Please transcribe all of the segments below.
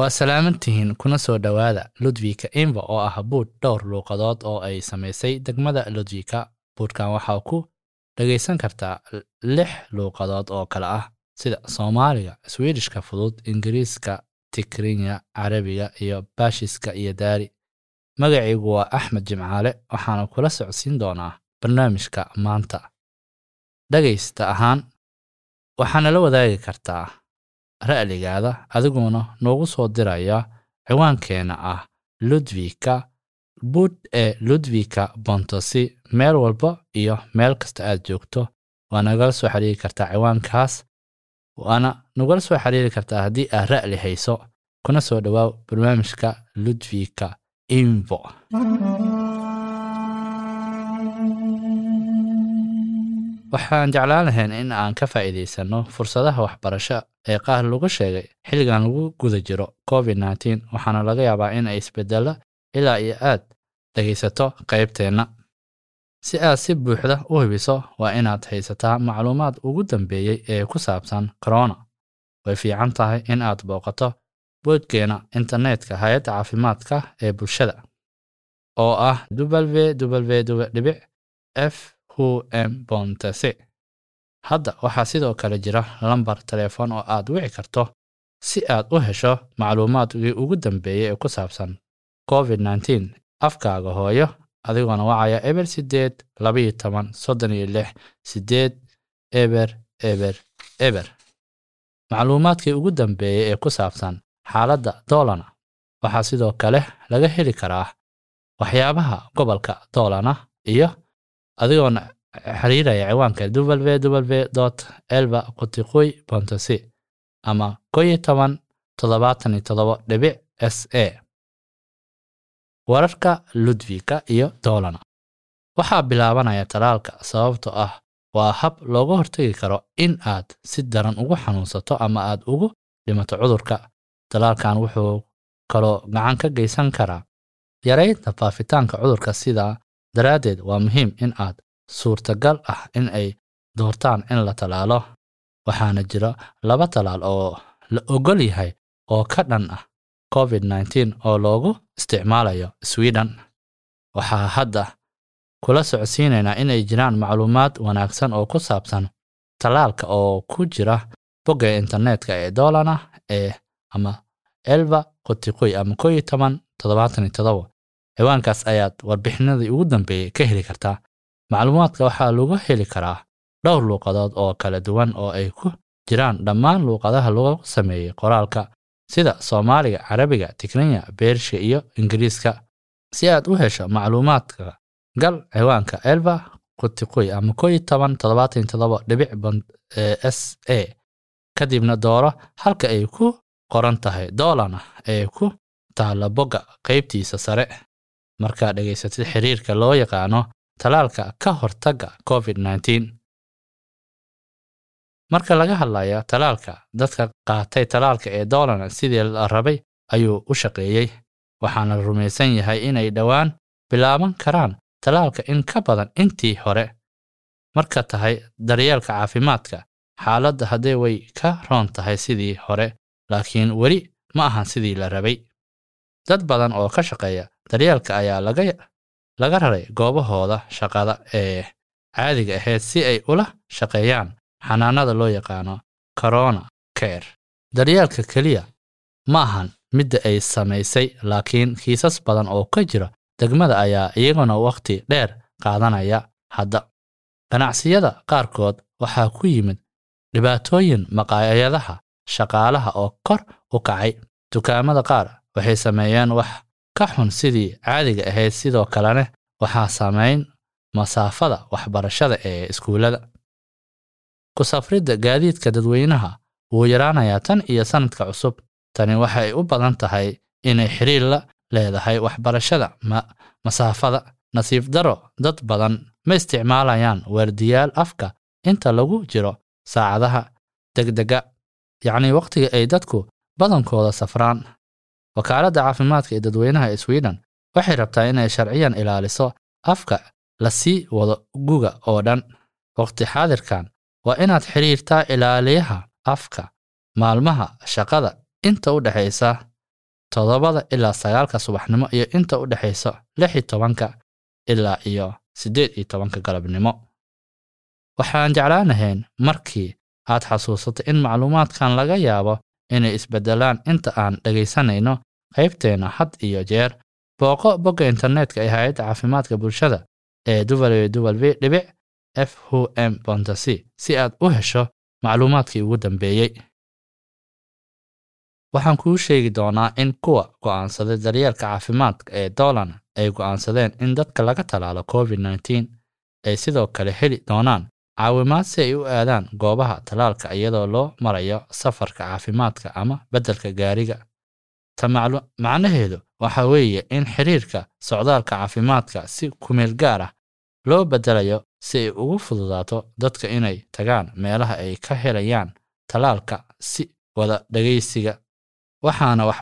waa salaamantihiin kuna soo dhowaada ludwika imba oo ah buud dhowr luuqadood oo ay samaysay degmada ludwika. Buudkan waxaa ku dhagaysan kartaa lix luuqadood oo kale ah sida soomaaliga swidishka fudud ingiriiska tikrinya carabiga iyo baashiska iyo daari magacaygu waa axmed jimcaale waxaana kula socodsiin doonaa barnaamijka maanta. Dhagaysta ahaan waxaana la wadaagi kartaa ra'ligaada adiguna noogu soo diraya ciwaankeenna ah ludwika buud ee ludwika bontosi meel walba iyo meel kasta aad joogto. Waa nagala soo xiriiri kartaa ciwaankaas waana nagala soo xiriiri kartaa haddii aad ra'li hayso. Kuna soo dhowaaw barnaamijka ludwika imbo waxaan jeclaan lahayn in aan ka faa'iidaysanno fursadaha waxbarasho ee qaar lagu sheegay xilligan lagu guda jiro covid nteen waxaana laga yaabaa in ay isbeddello ilaa iyo aad dhegaysato qaybteenna si aad si buuxda u hubiso waa inaad haysataa macluumaad ugu dambeeyey ee ku saabsan korona way fiican tahay in aad booqato boodkeena internetka hay'adda caafimaadka ee bulshada oo ah www f m bontese hadda waxaa sidoo kale jira lambar telefoon oo aad wici karto si aad u hesho macluumaadkii ugu dambeeyey ee ku saabsan covid nteen afkaaga hooyo adigoona wacaya eber sideed labaiyo toban soddon iyo lix sideed eber eber eber. Macluumaadkii ugu dambeeyey ee ku saabsan xaaladda doolana waxaa sidoo kale laga heli karaa waxyaabaha gobolka doolana iyo adigoona xiriiraya ciwaanka www elba qutiquy bontosi ama koyo toban toddobaatan iyo toddoba dhibic s a. Wararka ludwika iyo doolana waxaa bilaabanaya talaalka sababtoo ah waa hab looga hortegi karo in aad si daran ugu xanuunsato ama aad ugu dhimato cudurka. Talaalkan wuxuu kaloo gacan ka geysan karaa yaraynta faafitaanka cudurka sidaa daraaddeed waa muhiim in aad suurtagal ah in ay doortaan in la talaalo waxaana jira laba talaal oo la ogol yahay oo ka dhan ah covid nteen oo loogu isticmaalayo sweden. Waxaa hadda kula socodsiinaynaa inay jiraan macluumaad wanaagsan oo ku saabsan talaalka oo ku jira bogga internetka ee doolana ee ama elba qotiquy ama koyo toban toddobaatan iyo todoba ciwaankaas ayaad warbixinadii ugu dambeeyey ka heli kartaa. Macluumaadka waxaa lagu heli karaa dhowr luuqadood oo kala duwan oo ay ku jiraan dhammaan luuqadaha lagu sameeyey qoraalka sida soomaaliga carabiga tikrinya beershka iyo ingiriiska. Si aad u hesho macluumaadka gal ciwaanka elba qutiquy ama koyo toban toddobaatan todoba dhibic s a kadibna dooro halka ay ku qoran tahay doolana ee ku taalla bogga qaybtiisa sare markaad dhegaysatid xiriirka loo yaqaano talaalka ka hortagga covid marka laga hadlaya talaalka dadka qaatay talaalka ee doolana sidii la rabay ayuu u shaqeeyey. Waxaana la rumaysan yahay inay dhowaan bilaaban karaan talaalka in ka badan intii hore. Marka tahay daryeelka caafimaadka xaaladda haddee way ka roon tahay sidii hore laakiin weli ma ahan sidii la rabay. Dad badan oo ka shaqeeya daryeelka ayaa laga raray goobahooda shaqada ee caadiga ahayd si ay ula shaqeeyaan xanaanada loo yaqaano corona care. Daryeelka keliya ma ahan midda ay samaysay laakiin kiisas badan oo ka jira degmada ayaa iyaguna wakhti dheer qaadanaya hadda. Ganacsiyada qaarkood waxaa ku yimid dhibaatooyin maqaayadaha shaqaalaha oo kor u kacay. Dukaamada qaar waxay sameeyeen wax ka xun sidii caadiga ahayd sidoo kalena waxaa samayn masaafada waxbarashada ee iskuullada. Ku safridda gaadiidka dadweynaha wuu yaraanayaa tan iyo sannadka cusub. Tani waxay u badan tahay inay xiriir la leedahay waxbarashada masaafada. Nasiib daro dad badan ma isticmaalayaan waardiyaal afka inta lagu jiro saacadaha degdega yacnii wakhtiga ay dadku badankooda safraan wakaaladda caafimaadka ee dadweynaha ee sweden waxay rabtaa inay sharciyan ilaaliso afka la sii wado guga oo dhan. Wakhti xaadirkan waa inaad xidhiirtaa ilaaliyaha afka maalmaha shaqada inta u dhexaysa toddobada ilaa sagaalka subaxnimo iyo inta u dhexaysa lix iyo tobanka ilaa iyo siddeed iyo tobanka galabnimo. Waxaan jeclaanahayn markii aad xasuusato in macluumaadkan laga yaabo inay isbeddelaan inta aan dhegaysanayno qaybteenna had iyo jeer. Booqo bogga internetka ee hay'adda caafimaadka bulshada ee www dhibic f hu m bontac si aad u hesho macluumaadkii ugu dambeeyey waxaan kuu sheegi doonaa in kuwa go'aansaday daryeelka caafimaadka ee dolan ay go'aansadeen in dadka laga talaalo covid nteen ay sidoo kale heli doonaan caawimaad si ay u aadaan goobaha talaalka iyadoo loo marayo safarka caafimaadka ama beddelka gaariga ta macnaheedu waxa weeye in xiriirka socdaalka caafimaadka si kumeel gaar ah loo beddelayo si ay ugu fududaato dadka inay tagaan meelaha ay ka helayaan talaalka si wada dhegaysiga waxaana wax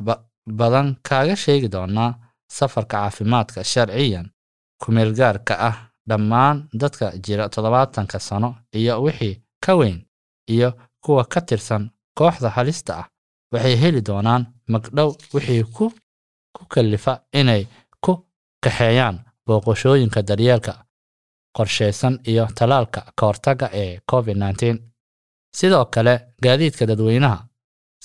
badan kaaga sheegi doonaa safarka caafimaadka sharciyan kumeelgaarka ah dhammaan dadka jira toddobaatanka sano iyo wixii ka weyn iyo kuwa ka tirsan kooxda halista ah waxay heli doonaan magdhow wixii ku kallifa inay ku kaxeeyaan booqashooyinka daryeelka qorshaysan iyo talaalka ka hortagga ee covid nteen sidoo kale gaadiidka dadweynaha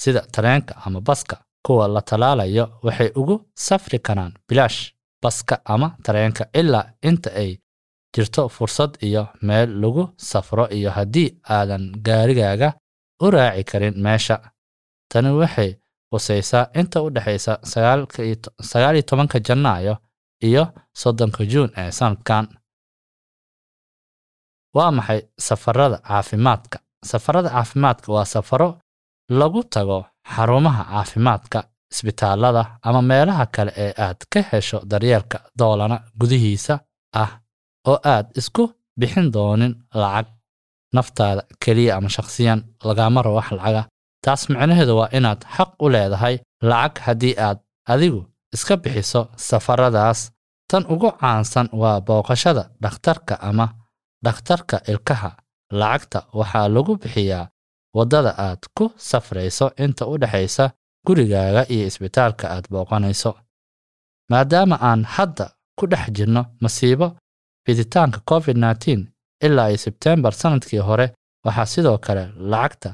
sida tareenka ama baska kuwa la talaalayo waxay ugu safri karaan bilaash baska ama tareenka ilaa inta ay jirto fursad iyo meel lagu safro iyo haddii aadan gaarigaaga u raaci karin meesha tani waxay qusaysaa inta u dhexaysa sagaal iyo tobanka janaayo iyo soddonka juun ee sanadkan. Waa maxay safarada caafimaadka? Safarada caafimaadka waa safaro lagu tago xarumaha caafimaadka isbitaalada ama meelaha kale ee aad ka hesho daryeelka doolana gudihiisa ah oo aad isku bixin doonin lacag naftaada keliya ama shakhsiyan lagama rabo wax lacaga taas micnaheedu waa inaad xaq u leedahay lacag haddii aad adigu iska bixiso safaradaas. Tan ugu caansan waa booqashada dhakhtarka ama dhakhtarka ilkaha. Lacagta waxaa lagu bixiyaa waddada aad ku safrayso inta u dhexaysa gurigaaga iyo isbitaalka aad booqanayso. Maadaama aan hadda ku dhex jirno masiibo fiditaanka covid nteen ilaa iyo sebtembar sannadkii hore waxaa sidoo kale lacagta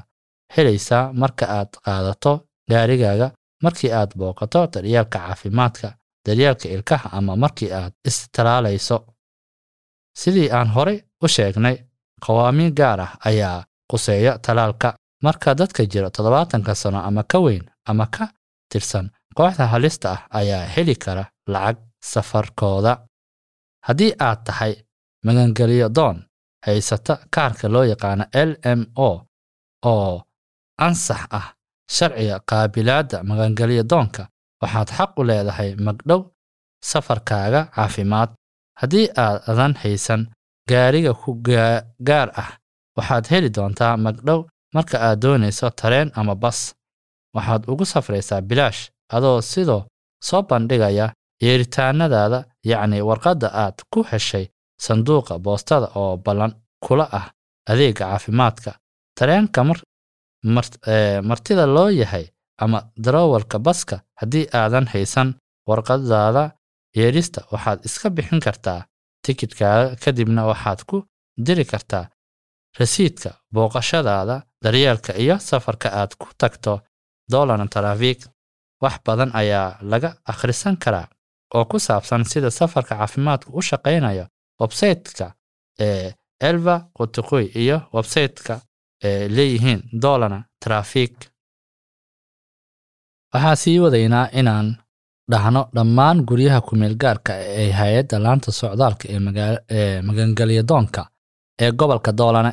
helaysaa marka aad qaadato gaarigaaga markii aad booqato daryeelka caafimaadka daryeelka ilkaha ama markii aad istalaalayso. Sidii aan horey u sheegnay qawaamiin gaar ah ayaa quseeya talaalka. Marka dadka jira toddobaatanka sano ama ka weyn ama ka tirsan kooxda halista ah ayaa heli kara lacag safarkooda. Haddii aad tahay magangeliyo doon haysata kaarka loo yaqaano l m o oo ansax ah sharciga qaabilaadda magangelyo doonka waxaad xaq u leedahay magdhow safarkaaga caafimaad. Haddii aadan haysan gaariga ku gaar ah waxaad heli doontaa magdhow marka aad doonayso tareen ama bas. Waxaad ugu safraysaa bilaash adoo sidoo soo bandhigaya yeeritaanadaada yacni warqadda aad ku heshay sanduuqa boostada oo ballan kula ah adeegga caafimaadka. Tareenka martida loo yahay ama darawalka baska haddii aadan haysan warqadaada yeerista waxaad iska bixin kartaa tikidhkaaga kadibna waxaad ku diri kartaa rasiidka booqashadaada daryeelka iyo safarka aad ku tagto dolan tarafik wax badan ayaa laga akhrisan karaa oo ku saabsan sida safarka caafimaadku u shaqaynayo websayteka ee elva qotiqoy iyo websayteka ee leeyihiin dolana trafik waxaa sii wadaynaa inaan dhahno dhammaan guryaha kumeel gaarka ee hay'adda laanta socdaalka ee magangelyadoonka ee gobolka doolane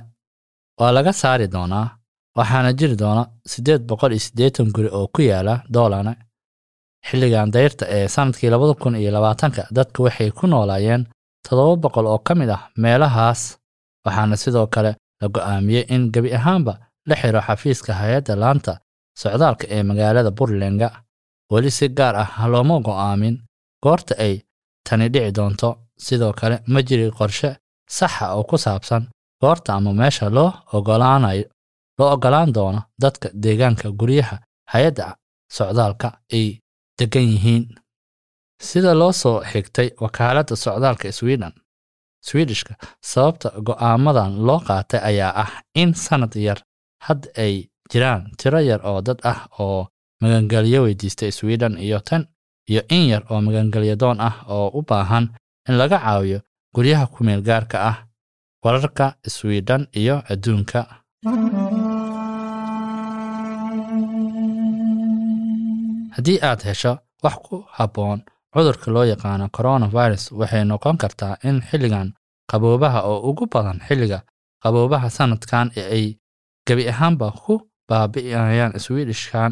waa laga saari doonaa waxaana jiri doona siddeed boqol iyo siddeetan guri oo ku yaalla doolane xilligan dayrta ee sannadkii labada kun iyo labaatanka dadku waxay ku noolaayeen toddoba boqol oo ka mid ah meelahaas waxaana sidoo kale la go'aamiyey in gebi ahaanba la xiro xafiiska hay'adda laanta socdaalka ee magaalada puntlandga weli si gaar ah looma go'aamin. Goorta ay tani dhici doonto sidoo kale ma jiri qorshe saxa oo ku saabsan goorta ama meesha loo ogolaanayo loo ogolaan doono dadka deegaanka guryaha hay'adda socdaalka ay degan yihiin. Sida loo soo xigtay wakaaladda socdaalka sweden swedishka sababta go'aamadan loo qaatay ayaa ah in sanad yar hadda ay jiraan tiro yar oo dad ah oo magangelyo weydiistay sweden iyo tan iyo in yar oo magangelyo doon ah oo u baahan in laga caawiyo guryaha kumeel gaarka ah wararka sweden iyo adduunka. Haddii aad hesho wax ku habboon cudurka loo yaqaano coronavirus waxay noqon kartaa in xilligan qaboobaha oo ugu badan xilliga qaboobaha sanadkan ee ay gebi ahaanba ku baabi'inayaan swedishkan.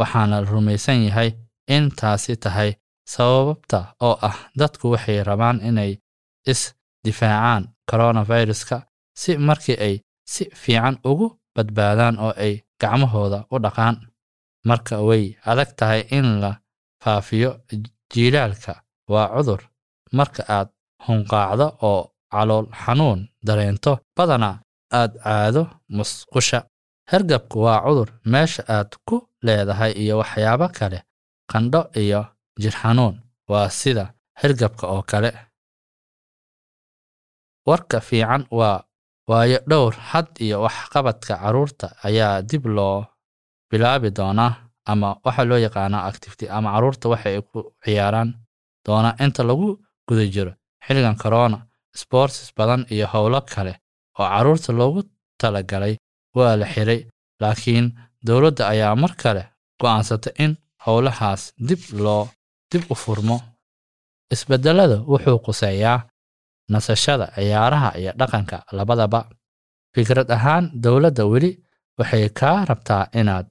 Waxaana la rumaysan yahay in taasi tahay sababta oo ah dadku waxay rabaan inay is-difaacaan coronaviruska si markii ay si fiican ugu badbaadaan oo ay gacmahooda u dhaqaan. Marka way adag tahay in la faafiyo jiilaalka waa cudur. Marka aad hunqaacdo oo calool xanuun dareento badanaa aad caado musqusha. Hergabku waa cudur. Meesha aad ku leedahay iyo waxyaabo kale qandho iyo jir xanuun waa sida hergabka oo kale. Warka fiican waa waayo dhowr had iyo waxqabadka carruurta ayaa dib loo bilaabi doonaa ama waxa loo yaqaanaa activity ama carruurta waxa ay ku ciyaaraan doonaa inta lagu guda jiro xilligan corona sports badan iyo howlo kale oo carruurta loogu talagalay waa la xiray. Laakiin dowladda ayaa mar kale go'aansatay in howlahaas dib loo dib u furmo. Isbedelada wuxuu quseeyaa nasashada ciyaaraha iyo dhaqanka labadaba. Fikrad ahaan dowladda weli waxay kaa rabtaa inaad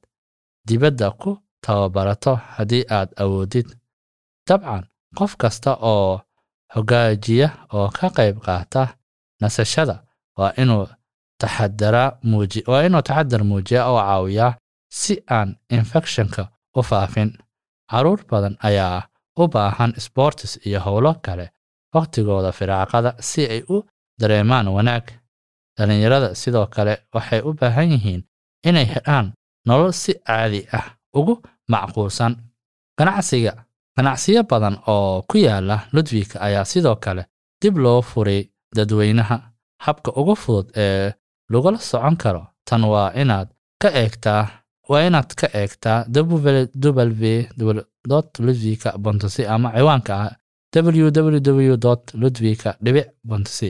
dibadda ku tababarato haddii aad awoodid. Dabcan qof kasta oo hogaajiya oo ka qayb qaata nasashada waa inuu taxadar muujiya oo caawiyaa si aan infekshanka u faafin. Carruur badan ayaa u baahan sports iyo howlo kale wakhtigooda firaaqada si ay u dareemaan wanaag. Dhallinyarada sidoo kale waxay u baahan yihiin inay helaan nolol si caadi ah ugu macquulsan. Ganacsiga ganacsiyo badan oo ku yaalla ludwika ayaa sidoo kale dib loo furay dadweynaha. Habka ugu fudud ee lagula socon karo tan waa inaad ka eegtaa waa inaad ka eegtaa www ludwika bontosi ama ciwaanka ah www ludwika dhibic bontosi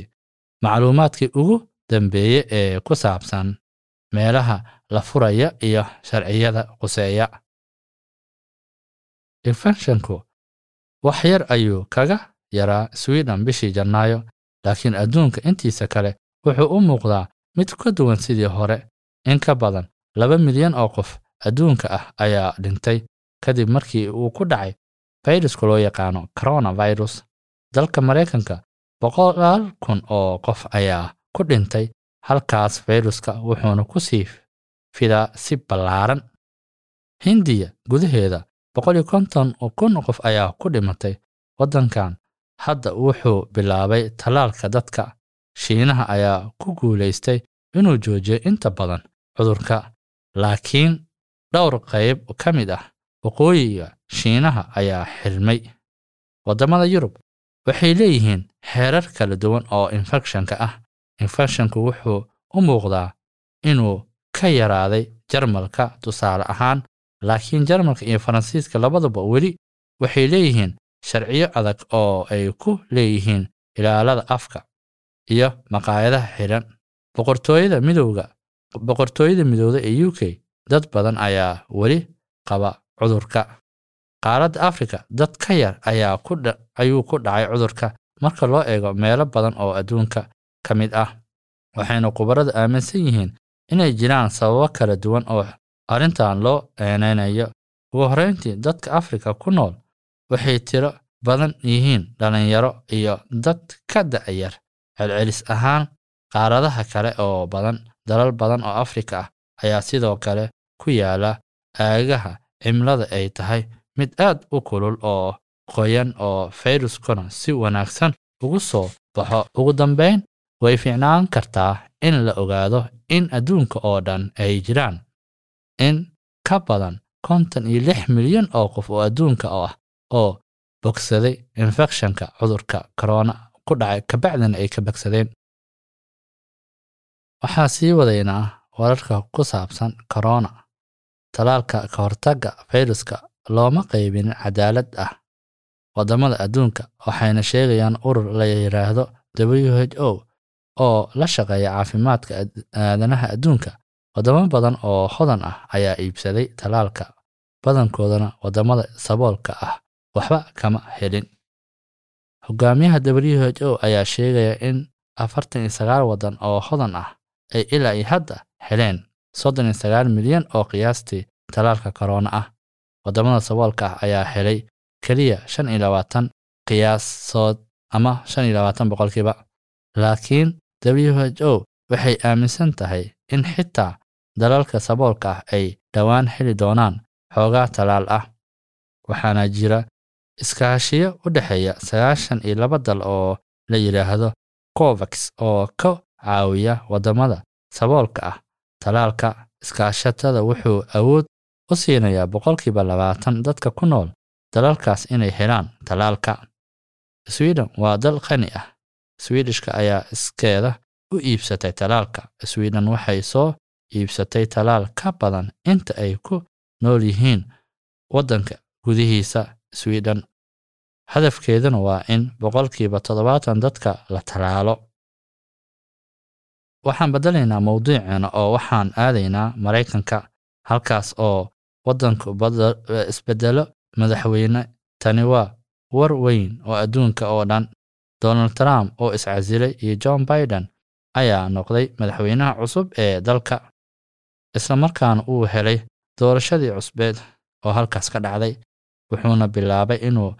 macluumaadkii ugu dambeeye ee ku saabsan meelaha la furaya iyo sharciyada quseeya. Infekshanku wax yar ayuu kaga yaraa sweden bishii janaayo laakiin adduunka intiisa kale wuxuu u muuqdaa mid ka duwan sidii hore. In ka badan laba milyan oo qof adduunka ah ayaa dhintay kadib markii uu ku dhacay fayruska loo yaqaano coronavirus. Dalka maraykanka boqolaal kun oo qof ayaa ku dhintay halkaas fayruska wuxuuna ku sii fidaa si ballaaran. Hindiya gudaheeda boqol iyo konton kun qof ayaa ku dhimatay waddankan. Hadda wuxuu bilaabay tallaalka dadka. Shiinaha ayaa ku guulaystay inuu joojiyo inta badan cudurka. Laakiin dhowr qayb ka mid ah waqooyiga shiinaha ayaa xirmay waddamada yurub waxay leeyihiin xeerar kala duwan oo infekshanka ah. Infekshanku wuxuu u muuqdaa inuu ka yaraaday jarmalka tusaale ahaan laakiin jarmalka iyo faransiiska labaduba weli waxay leeyihiin sharciyo adag oo ay ku leeyihiin ilaalada afka iyo maqaayadaha xidhan. Boqortooyada midowga boqortooyada midowda ee u k dad badan ayaa weli qaba cudurka. Qaaradda afrika dad ka yar ayaa ayuu ku dhacay cudurka marka loo eego meelo badan oo adduunka ka mid ah. Waxayna khubaradu aaminsan yihiin inay jiraan sababo kala duwan oo arrintan loo eenaynayo ugu horrayntii dadka afrika ku nool waxay tiro badan yihiin dhallinyaro iyo dad ka da'yar celcelis ahaan qaaradaha kale oo badan. Dalal badan oo afrika ah ayaa sidoo kale ku yaalla aagaha cimilada ay tahay mid aad u kulul oo qoyan oo fayruskuna si wanaagsan ugu soo baxo. Ugu dambayn way fiicnaan kartaa in la ogaado in adduunka oo dhan ay jiraan. In ka badan konton iyo lix milyan oo qof oo adduunka ah oo bogsaday infekshanka cudurka korona ku dhacay kabacdina ay ka bogsadeen. Waxaa sii wadaynaa wararka ku saabsan korona talaalka ka hortagga fayruska looma qaybinin cadaalad ah. Waddamada adduunka waxayna sheegayaan urur la yidhaahdo w h o oo la shaqeeya caafimaadka aadanaha adduunka. Waddamo badan oo hodan ah ayaa iibsaday talaalka badankoodana waddamada saboolka ah waxba kama helin. Hogaamiyaha w h o ayaa sheegaya in afartan iyo sagaal waddan oo hodan ah ay ilaa iyo hadda heleen soddon iyo sagaal milyan oo qiyaastii talaalka korona ah. Waddamada saboolka ah ayaa helay keliya shan iyo labaatan qiyaasood ama shan iyo labaatan boqolkiiba laakiin w h o waxay aaminsan tahay in xitaa dalalka saboolka ah ay dhowaan heli doonaan xoogaa talaal ah. Waxaana jira iskaashiyo u dhexeeya sagaashan iyo laba dal oo la yidhaahdo covax oo ka caawiya waddamada saboolka ah. Talaalka iskaashatada wuxuu awood u siinayaa boqolkiiba labaatan dadka ku nool dalalkaas inay helaan talaalka. Sweden waa dal qani ah swidishka ayaa iskeeda u iibsatay talaalka. Sweden waxay soo iibsatay talaal ka badan inta ay ku nool yihiin waddanka gudihiisa sweden. Hadafkeeduna waa in boqolkiiba toddobaatan dadka la talaalo waxaan beddelaynaa mowduuceena oo waxaan aadaynaa maraykanka halkaas oo waddanku isbeddelo madaxweyne. Tani waa war weyn oo adduunka oo dhan donald trump oo iscasilay iyo john biden ayaa noqday madaxweynaha cusub ee dalka. Islamarkaana uu helay doorashadii cusbeed oo halkaas ka dhacday wuxuuna bilaabay inuu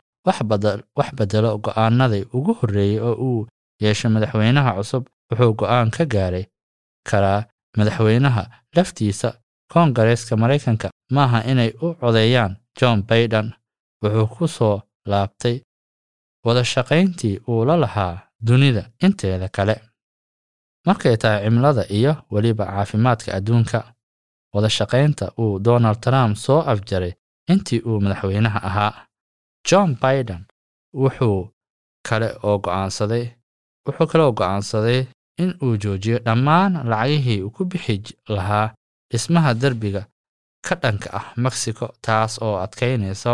wax beddelo go'aanadii ugu horreeyey oo uu yeeshay madaxweynaha cusub wuxuu go'aan ka gaaray karaa madaxweynaha laftiisa koongareeska maraykanka maaha inay u codeeyaan john baiden wuxuu ku soo laabtay wadashaqayntii uu la lahaa dunida inteeda kale. Markay tahay cimilada iyo weliba caafimaadka adduunka wadashaqaynta uu donald trump soo afjaray intii uu madaxweynaha ahaa. John biden wuxuu kale oo go'aansaday wuxuu kale oo go'aansaday in uu joojiyo dhammaan lacagihii uu ku bixi lahaa dhismaha derbiga ka dhanka ah mexico taas oo adkaynayso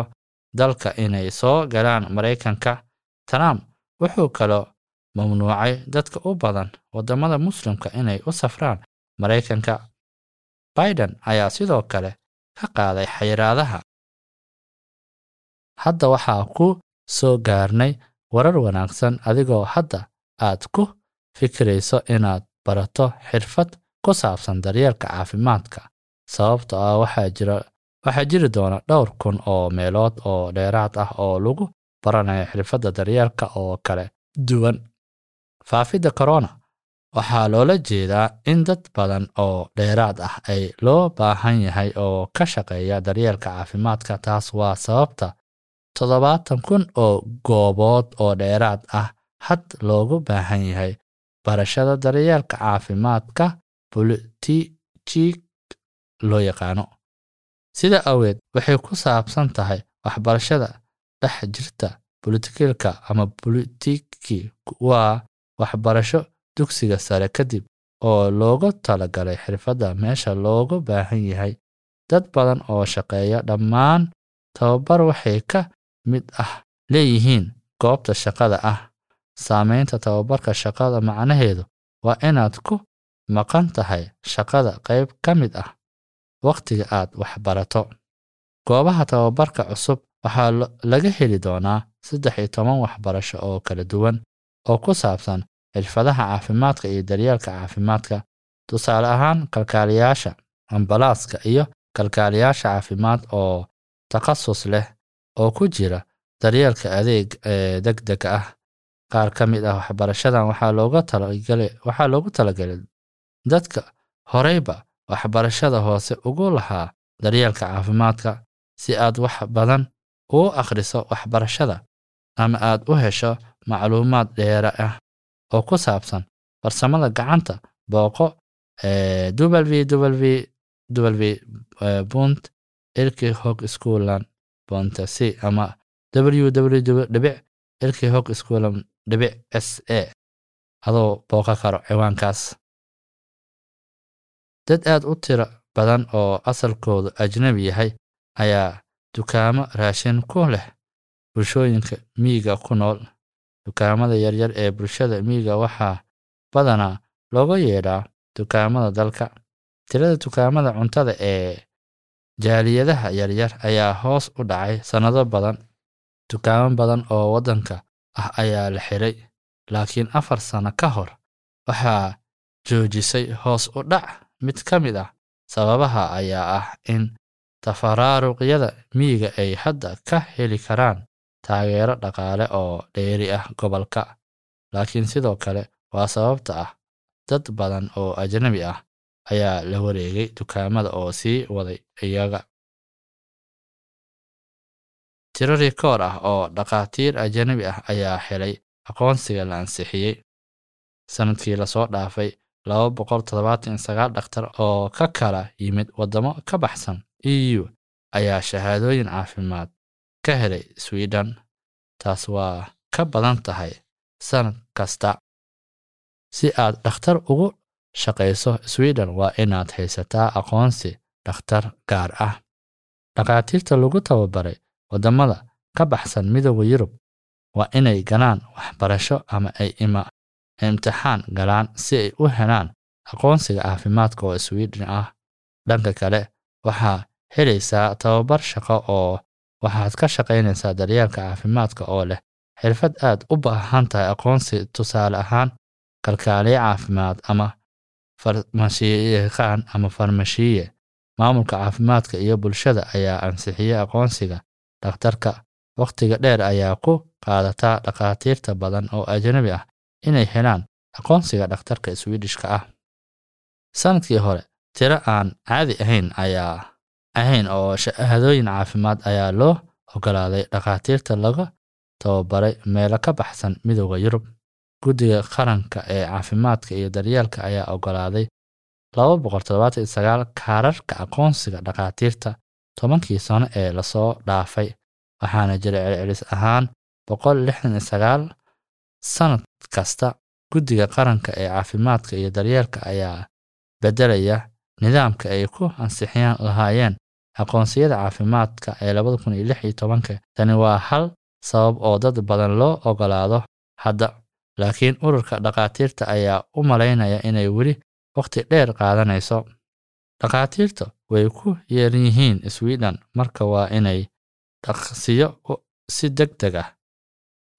dalka inay soo galaan maraykanka trump wuxuu kaloo mamnuucay dadka u badan waddamada muslimka inay u safraan maraykanka. Biden ayaa sidoo kale ka qaaday xayiraadaha. Hadda waxaa ku soo gaarnay warar wanaagsan adigoo hadda aad ku fikirayso inaad barato xirfad ku saabsan daryeelka caafimaadka sababto ah waxaa jira waxaa jiri doona dhowr kun oo meelood oo dheeraad ah oo lagu baranayo xirfadda daryeelka oo kala duwan. Faafidda corona. Waxaa loola jeedaa in dad badan oo dheeraad ah ay loo baahan yahay oo ka shaqeeya daryeelka caafimaadka taas waa sababta toddobaatan kun oo goobood oo dheeraad ah had loogu baahan yahay barashada daryeelka caafimaadka bulitijig loo yaqaano. Sida aweed waxay ku saabsan tahay waxbarashada dhex jirta bolitikilka ama bolitiki waa waxbarasho dugsiga sare kadib oo loogu talagalay xirfadda meesha loogu baahan yahay. Dad badan oo shaqeeya dhammaan tababar waxay ka mid ah leeyihiin goobta shaqada ah. Saamaynta tababarka shaqada macnaheedu waa inaad ku maqan tahay shaqada qayb ka mid ah wakhtiga aad waxbarato. Goobaha tababarka cusub waxaa laga heli doonaa saddex iyo toban waxbarasho oo kala duwan oo ku saabsan xirfadaha caafimaadka iyo daryeelka caafimaadka. Tusaale ahaan kalkaaliyaasha ambalaaska iyo kalkaaliyaasha caafimaad oo takhasus leh oo ku jira daryeelka adeeg ee degdega ah. Qaar ka mid ah waxbarashadan waxaa loogu talagalay dadka horeyba waxbarashada hoose ugu lahaa daryeelka caafimaadka si aad wax badan uu akhriso waxbarashada ama aad u hesho macluumaad dheera ah oo ku saabsan farsamada gacanta booqo www bunt ilki hog schoolan bontasi ama www dhibic ilki hog schoolan dhibic s a adoo booqa karo ciwaankaas. Dad aad u tiro badan oo asalkoodu ajnabi yahay ayaa dukaamo raashin ku leh bulshooyinka miyiga ku nool. Dukaamada yaryar ee bulshada miyiga waxaa badanaa looga yeedhaa dukaamada dalka. Tirada dukaamada cuntada ee jaaliyadaha yaryar ayaa hoos u dhacay sannado badan. Dukaamo badan oo waddanka ah ayaa la xiray laakiin afar sano ka hor waxaa joojisay hoos u dhac. Mid ka mid ah sababaha ayaa ah in tafaraaruqyada miyiga ay hadda ka heli karaan taageero dhaqaale oo dheeri ah gobolka. Laakiin sidoo kale waa sababta ah dad badan oo ajnabi ah ayaa la wareegay dukaamada oo sii waday iyaga. Tiro rikoor ah oo dhakhaatiir ajnabi ah ayaa helay aqoonsiga la ansixiyey. Sanadkii la soo dhaafay laba dhakhtar oo ka kala yimid waddamo ka baxsan e u ayaa shahaadooyin caafimaad ka helay sweden taas waa ka badan tahay sanad kasta. Si aad dhakhtar ugu shaqayso sweden waa inaad haysataa aqoonsi dhakhtar gaar ah. Dhakhaatiirta lagu tababaray waddamada ka baxsan midooda yurub waa inay galaan waxbarasho ama ay imtixaan galaan si ay u helaan aqoonsiga caafimaadka oo sweden ah. Dhanka kale waxaa helaysaa tababar shaqo oo waxaad ka shaqaynaysaa daryeelka caafimaadka oo leh. Xirfad aad u baahan tahay aqoonsi tusaale ahaan kalkaaliye caafimaad ama farmashiiqaan ama farmashiye. Maamulka caafimaadka iyo bulshada ayaa ansixiyey aqoonsiga. Dhakhtarka wakhtiga dheer ayaa ku qaadataa dhakhaatiirta badan oo ajnabi ah inay helaan aqoonsiga dhakhtarka swedishka ah. Sanadkii hore tiro aan caadi ahayn ayaa ahayn oo shahaadooyin caafimaad ayaa loo ogolaaday dhakhaatiirta laga tababaray meelo ka baxsan midooda yurub. Guddiga qaranka ee caafimaadka iyo daryeelka ayaa ogolaaday kaararka aqoonsiga dhakhaatiirta tobankii sano ee la soo dhaafay waxaana jira celcelis ahaan sanad kasta. Guddiga qaranka ee caafimaadka iyo daryeelka ayaa beddelaya nidaamka ay ku ansixiyaan lahaayeen aqoonsiyada caafimaadka ee tani waa hal sabab oo dad badan loo ogolaado hadda laakiin ururka dhakhaatiirta ayaa u malaynaya inay weli wakhti dheer qaadanayso. Dhakhaatiirta way ku yeeran yihiin sweden marka waa inay dhaqsiyo si deg deg ah.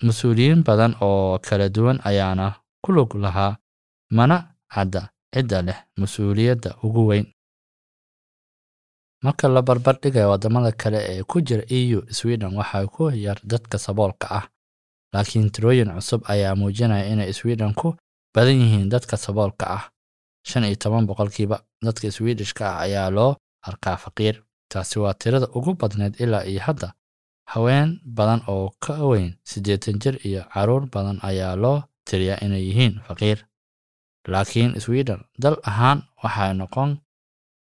Mas'uuliyiin badan oo kala duwan ayaana ku lug lahaa mana cadda cidda leh mas'uuliyadda ugu weyn. Marka la barbar dhigayo waddamada kale ee ku jira e u sweden waxaa ku yar dadka saboolka ah laakiin tirooyin cusub ayaa muujinaya inay sweden ku badan yihiin dadka saboolka ah. Shan iyo toban boqolkiiba dadka swedishka ah ayaa loo arkaa faqiir taasi waa tirada ugu badneed ilaa iyo hadda. Haween badan oo ka weyn siddeetan jir iyo carruur badan ayaa loo tiriyaa inay yihiin faqiir laakiin sweden dal ahaan waxay noqon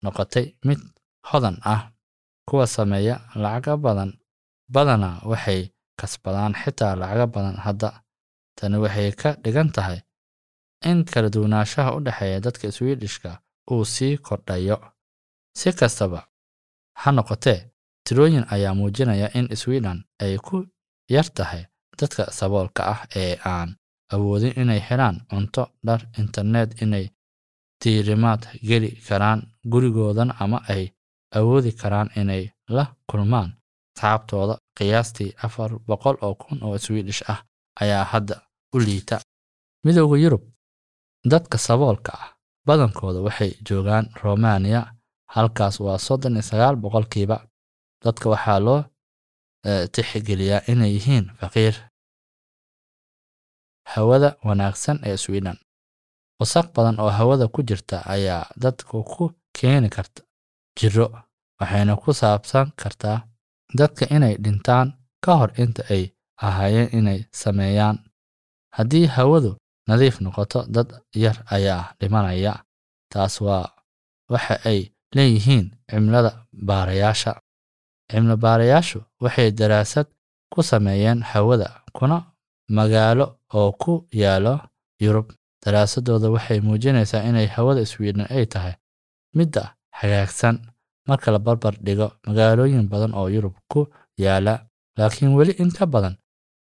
noqotay mid hodan ah kuwa sameeya lacaga badan badanaa waxay kasbadaan xitaa lacaga badan hadda. Tani waxay ka dhigan tahay in kala duwanaanshaha u dhexeeya dadka swedishka uu sii kordhayo. Si kastaba ha noqotee tirooyin ayaa muujinaya in sweden ay ku yar tahay dadka saboolka ah ee aan awoodin inay helaan cunto dhar internet inay diirimaad geli karaan gurigoodan ama ay awoodi karaan inay la kulmaan asxaabtooda qiyaastii afar boqol oo kun oo swidish ah ayaa hadda u liita. Midooda yurub dadka saboolka ah badankooda waxay joogaan romaniya halkaas waa soddon iyo sagaal boqolkiiba. Dadka waxaa loo tixgeliyaa inay yihiin faqiir hawada wanaagsan ee sweden. Wasaq badan oo hawada ku jirta ayaa dadka ku keeni karta jiro waxayna ku saabsan kartaa dadka inay dhintaan ka hor inta ay ahaayeen inay sameeyaan. Haddii hawadu nadiif noqoto dad yar ayaa dhimanaya taas waa waxa ay leeyihiin cimilada baarayaasha. Cilmibaarayaashu waxay daraasad ku sameeyeen hawada kuna magaalo oo ku yaalo yurub. Daraasadooda waxay muujinaysaa inay hawada sweden ay tahay midda hagaagsan. Marka la barbar dhigo magaalooyin badan oo yurub ku yaalla laakiin weli in ka badan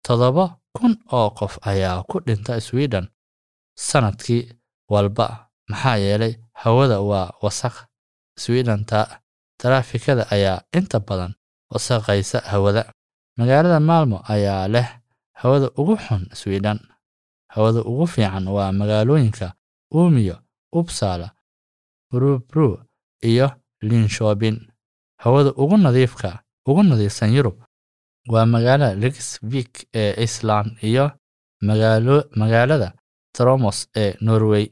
toddoba kun oo qof ayaa ku dhinta sweden sannadkii walba. Maxaa yeelay hawada waa wasakh. Swedenta taraafikada ayaa inta badan wasakhaysa hawada. Magaalada maalmo ayaa leh hawada ugu xun sweden. Hawada ugu fiican waa magaalooyinka uumiyo upsala rubru iyo linshobin hawada ugu nadiifka ugu nadiifsan yurub waa magaalada lixvik ee iceland iyo magaalada tromos ee norway.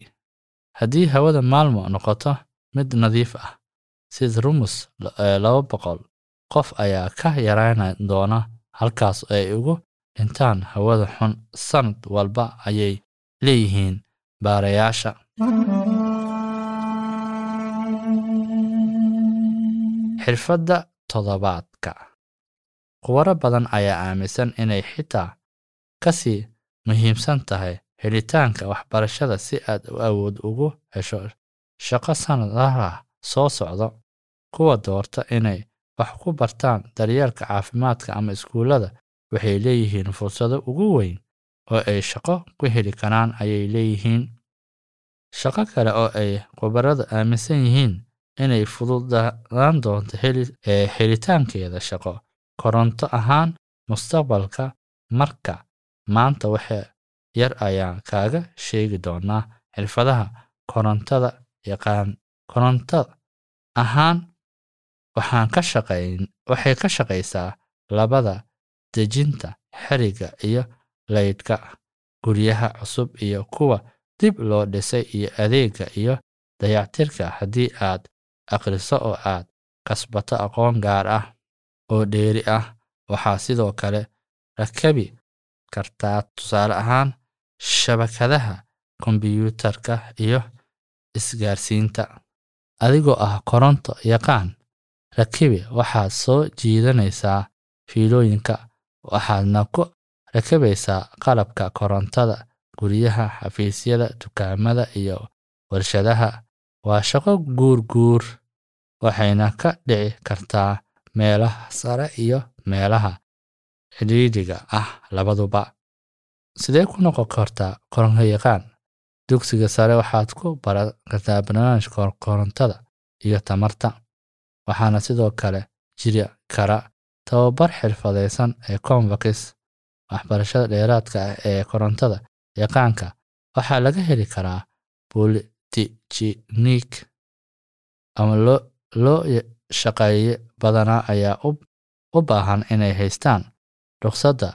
Haddii hawada maalmo noqoto mid nadiif ah sida rumus laba boqol qof ayaa ka yaraan doona halkaas ay ugu dhintaan hawada xun sanad walba ayay leeyihiin baarayaasha. Xirfadda toddobaadka. Khubaro badan ayaa aaminsan inay xitaa ka sii muhiimsan tahay helitaanka waxbarashada si aad u awood ugu hesho shaqo sanadaha soo socda kuwa doorta inay wax ku bartaan daryeelka caafimaadka ama iskuullada waxay leeyihiin fursado ugu weyn oo ay shaqo ku heli karaan ayay leeyihiin shaqo kale oo ay khubaradu aaminsan yihiin inay fududaan doonto helitaankeeda shaqo. Koronto ahaan mustaqbalka marka maanta waxa yar ayaan kaaga sheegi doonaa xirfadaha korontada yaqaan koronto ahaan waxaan ka shaqayn waxay ka shaqaysaa labada dejinta xeriga iyo laydhka guryaha cusub iyo kuwa dib loo dhisay iyo adeega iyo dayactirka. Haddii aad akhriso oo aad kasbato aqoon gaar ah oo dheeri ah waxaa sidoo kale rakabi kartaa tusaale ahaan shabakadaha kombiyuutarka iyo isgaarsiinta. Adigoo ah koronto yaqaan rakibi waxaad soo jiidanaysaa fiilooyinka waxaadna ku rakabaysaa qalabka korontada guryaha xafiisyada dukaamada iyo warshadaha. Waa shaqo guurguur waxayna ka dhici kartaa meelaha sare iyo meelaha cidhiidhiga ah labaduba. Sidee ku noqon kartaa koronto yaqaan? Dugsiga sare waxaad ku baran kartaa barnaamijka korontada iyo tamarta waxaana sidoo kale jiri kara tababar xirfadaysan ee convax waxbarashada dheeraadka ah ee korontada yaqaanka waxaa laga heli karaa bolitijinik ama loo shaqeeye badanaa ayaa u baahan inay haystaan ruqsadda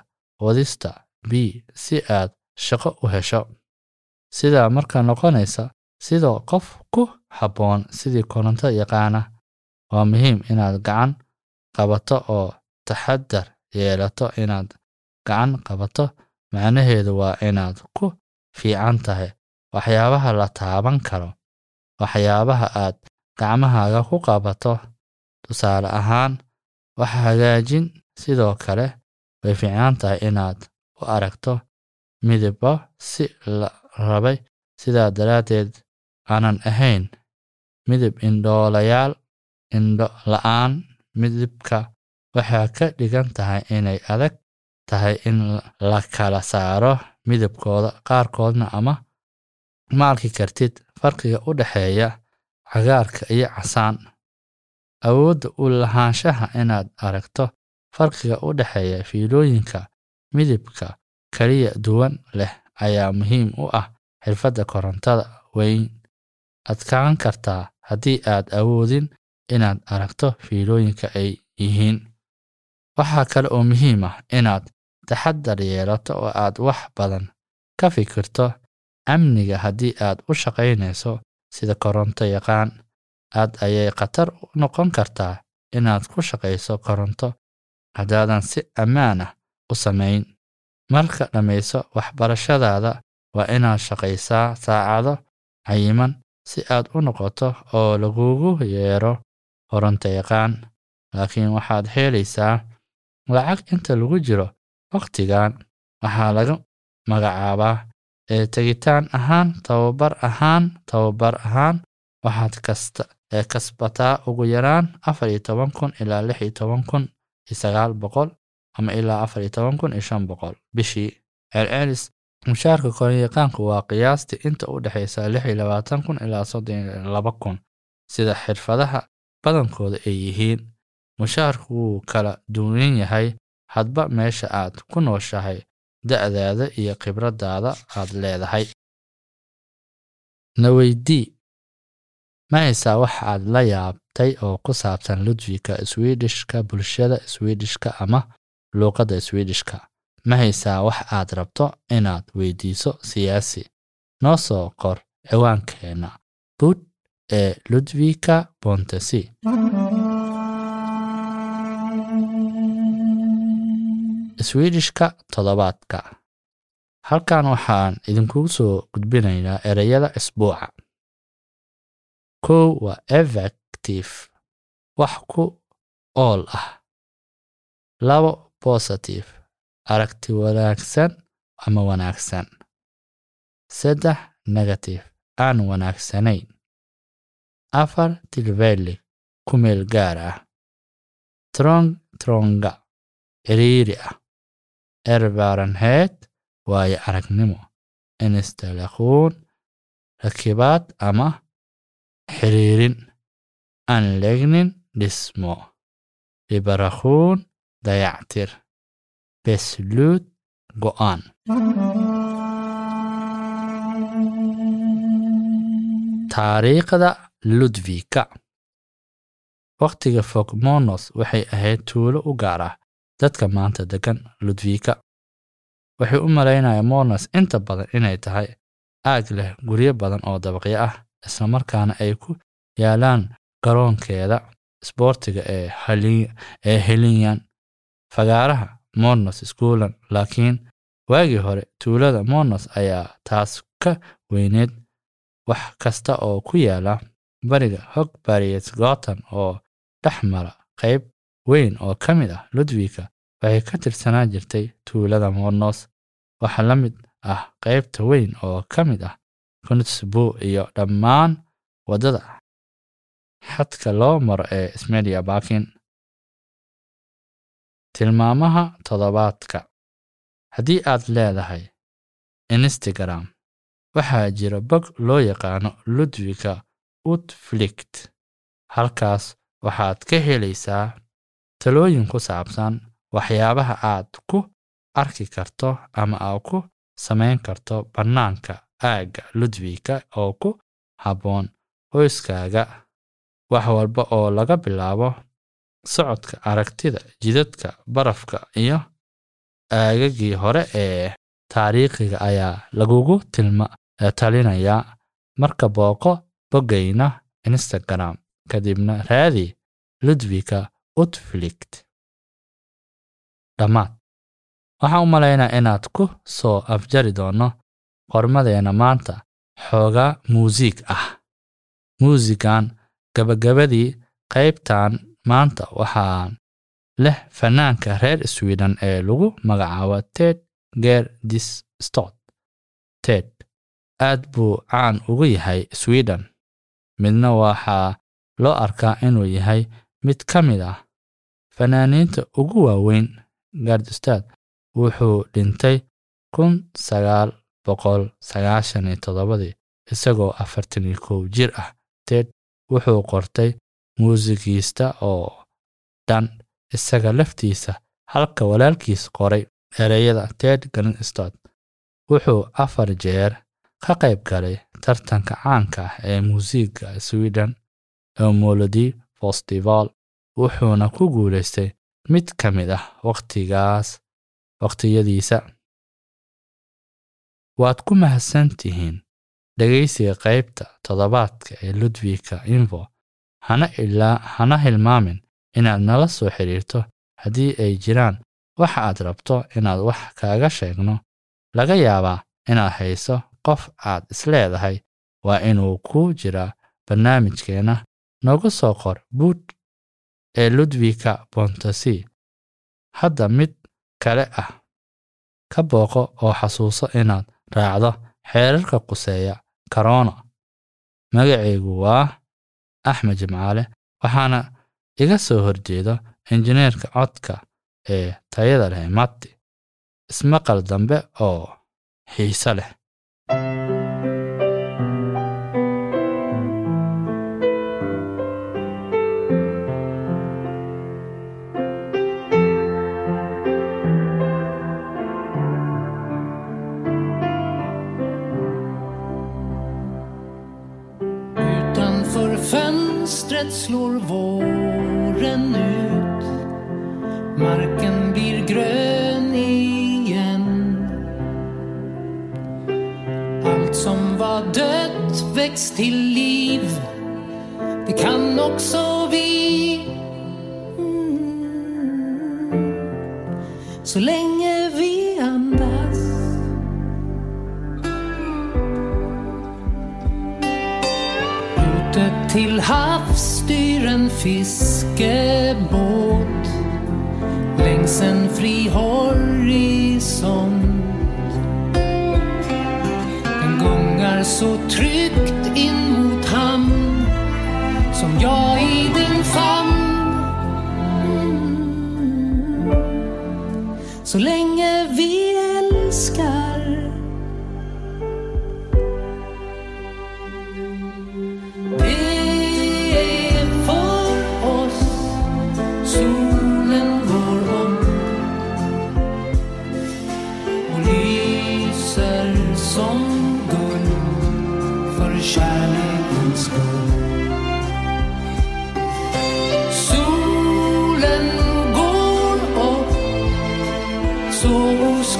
wadista b si aad shaqo u hesho. Sidaa marka noqonaysa sidoo qof ku habboon sidii koronto yaqaana waa muhiim inaad gacan qabato oo taxadar yeelato inaad gacan qabato. Macnaheedu waa inaad ku fiican tahay waxyaabaha la taaban karo waxyaabaha aad gacmahaaga ku qabato. Tusaale ahaan wax hagaajin sidoo kale way fiicnaan tahay inaad u aragto midabo si la rabay. Sidaa daraaddeed aanan ahayn midab indhoolayaal indho la'aan midabka waxaa ka dhigan tahay inay adag tahay in la kala saaro midabkooda qaarkoodna ama ma arki kartid. Farqiga u dhexeeya cagaarka iyo casaan. Awoodda u lahaanshaha inaad aragto. Farqiga u dhexeeya fiilooyinka midabka kaliya duwan leh ayaa muhiim u ah xirfadda korontada weyn. Adkaan kartaa haddii aad awoodin inaad aragto fiilooyinka ay yihiin waxaa kale oo muhiim ah inaad taxadar yeelato oo aad wax badan ka fikirto amniga haddii aad u shaqaynayso sida koronto yaqaan. Aad ayay khatar u noqon kartaa inaad ku shaqayso koronto haddaadan si ammaan ah u samayn. Marka dhammayso waxbarashadaada waa inaad shaqaysaa saacado cayiman si aad u noqoto oo lagugu yeero koronto yaqaan. Laakiin waxaad helaysaa lacag inta lagu jiro wakhtigan waxaa laga magacaabaa ee tegitaan ahaan tababar ahaan tababar ahaan. Waxaad kasta kasbataa ugu yaraan afar iyo toban kun ilaa lix iyo toban kun iyo sagaal boqol ama ilaa afar iyo toban kun iyo shan boqol. Bishii. Celcelis mushaarka koryaqaanku waa qiyaastii inta u dhexaysa lix iyo labaatan kun ilaa soddon iyo laba kun sida xirfadaha badankooda ay yihiin mushaarku wuu kala duwan yahay hadba meesha aad ku nooshahay da'daada iyo khibraddaada aad leedahay. Na weydii ma haysaa wax aad la yaabtay oo ku saabsan ludwika swidishka bulshada swidishka ama luuqadda swidishka ma haysaa wax aad rabto inaad weydiiso siyaasi? Noo soo qor ciwaankeenna. Bud ee ludwika bontesi swidishka toddobaadka. Halkan waxaan idinkugu soo gudbinaynaa ereyada isbuuca. Kow waa effective wax ku ool ah. Labo positive aragti wanaagsan ama wanaagsan. Saddex negative aan wanaagsanayn. Afar tilveli ku meel gaar ah. Trong tronga ciriiri ah erbaranheed waayo aragnimo. Instalakhuun rakibaad ama xiriirin. Anlegnin dhismo ribarakhuun dayactir. Besluud go'aan taariikhda ludvika. Wakhtiga fog monos waxay ahayd tuulo u gaar ah dadka maanta degan ludvika waxay u malaynayaan monos inta badan inay tahay aag leh guryo badan oo dabaqyo ah islamarkaana ay ku yaalaan garoonkeeda isboortiga ee helinyan fagaaraha monos schoolan laakiin waagii hore tuulada monos ayaa taas ka weyneed. Wax kasta oo ku yaalla bariga hog bariyet gotan oo dhex mara qayb weyn oo ka mid ah ludwika waxay ka tirsanaa jirtay tuulada monos waxaa la mid ah qaybta weyn oo ka mid ah kunsbu iyo dhammaan waddada xadka loo maro ee smedia bakin tilmaamaha toddobaadka. Haddii aad leedahay instagram waxaa jira bog loo yaqaano ludwika utflikt halkaas waxaad ka helaysaa talooyin ku saabsan waxyaabaha aad ku arki karto ama aad ku samayn karto bannaanka aagga ludwika oo ku habboon qoyskaaga. Wax walba oo laga bilaabo socodka aragtida jidadka barafka iyo aagagii hore ee taariikhiga ayaa lagugu talinayaa marka booqo boggayna instagram kadibna raadi ludwika utflikt dhammaad waxaan u malaynaa inaad ku soo afjari doonno qormadeena maanta xoogaa muusiig ah. Muusigan gabagabadii qaybtan maanta waxaan leh fanaanka reer sweden ee lagu magacaabo ted ger dis stot ted aad buu caan ugu yahay sweden. Midna waxaa loo arkaa inuu yahay mid ka mid ah fanaaniinta ugu waaweyn gardstad wuxuu dhintay kun sagaal boqol sagaashan iyo toddobadii isagoo afartan iyo kow jir ah. Ted wuxuu qortay muusigiista oo dhan isaga laftiisa halka walaalkiis qoray ereyada ted greenstad wuxuu afar jeer ka qayb galay tartanka caanka ah ee muusiga sweden ee molodi festival wuxuuna ku guulaystay mid ka mid ah wakhtigaas wakhtiyadiisa waad ku mahadsan tihiin dhegaysiga qaybta toddobaadka ee ludwika info hana hilmaamin inaad nala soo xidhiirto haddii ay jiraan. Waxa aad rabto inaad wax kaaga sheegno. Laga yaabaa inaad hayso qof aad isleedahay waa inuu ku jiraa barnaamijkeenna nooga soo qor buud ee ludwika bontasi hadda mid kale ah. Ka booqo oo xasuuso inaad raacdo xeerarka quseeya korona magacaygu waa axmed jimcaale waxaana iga soo horjeeda injineerka codka ee tayada leh matti ismaqal dambe oo xiise leh fönstret slår våren ut. Marken blir grön igen. Allt som var dött väcks till liv. Det kan också vi. Mm. Så länge till havs styr en fiskebåt längs en fri horisont. Den gungar så tryggt in mot hamn som jag i din famn. Så länge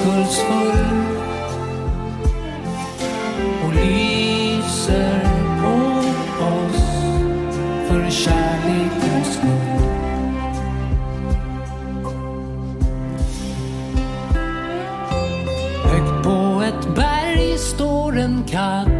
oskuldsfull och lyser på oss för kärlekens skull. Högt på ett berg står en katt